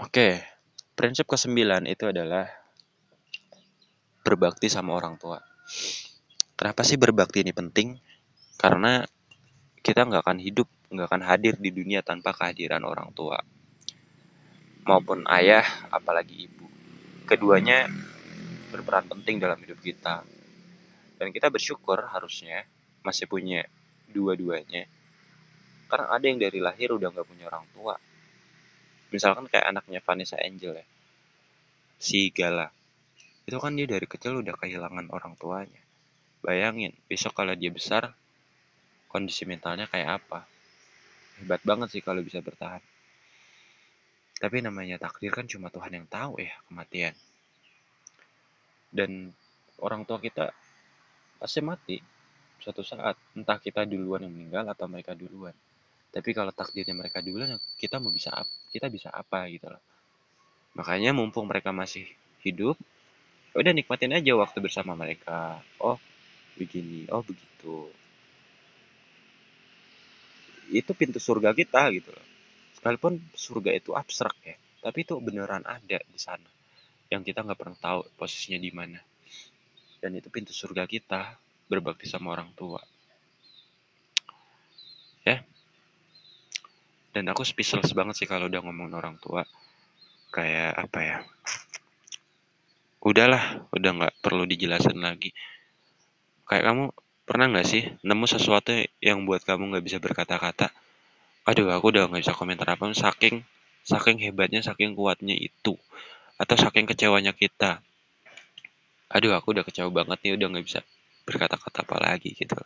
Oke, prinsip kesembilan itu adalah berbakti sama orang tua. Kenapa sih berbakti ini penting? Karena kita nggak akan hidup, nggak akan hadir di dunia tanpa kehadiran orang tua. Maupun ayah, apalagi ibu. Keduanya berperan penting dalam hidup kita. Dan kita bersyukur harusnya masih punya dua-duanya. Karena ada yang dari lahir udah nggak punya orang tua. Misalkan kayak anaknya Vanessa Angel ya. Si Gala. Itu kan dia dari kecil udah kehilangan orang tuanya. Bayangin, besok kalau dia besar, kondisi mentalnya kayak apa. Hebat banget sih kalau bisa bertahan. Tapi namanya takdir kan cuma Tuhan yang tahu ya kematian. Dan orang tua kita pasti mati suatu saat. Entah kita duluan yang meninggal atau mereka duluan. Tapi kalau takdirnya mereka duluan, kita mau bisa kita bisa apa gitu loh. Makanya mumpung mereka masih hidup, udah nikmatin aja waktu bersama mereka. Oh, begini, oh begitu. Itu pintu surga kita gitu loh. Sekalipun surga itu abstrak ya, tapi itu beneran ada di sana. Yang kita nggak pernah tahu posisinya di mana. Dan itu pintu surga kita berbakti sama orang tua. Ya. Dan aku speechless banget sih kalau udah ngomongin orang tua. Kayak apa ya? Udahlah, udah nggak perlu dijelasin lagi. Kayak kamu pernah nggak sih nemu sesuatu yang buat kamu nggak bisa berkata-kata? Aduh aku udah nggak bisa komentar apa saking saking hebatnya saking kuatnya itu. Atau saking kecewanya kita. Aduh aku udah kecewa banget nih udah nggak bisa berkata-kata apa lagi gitu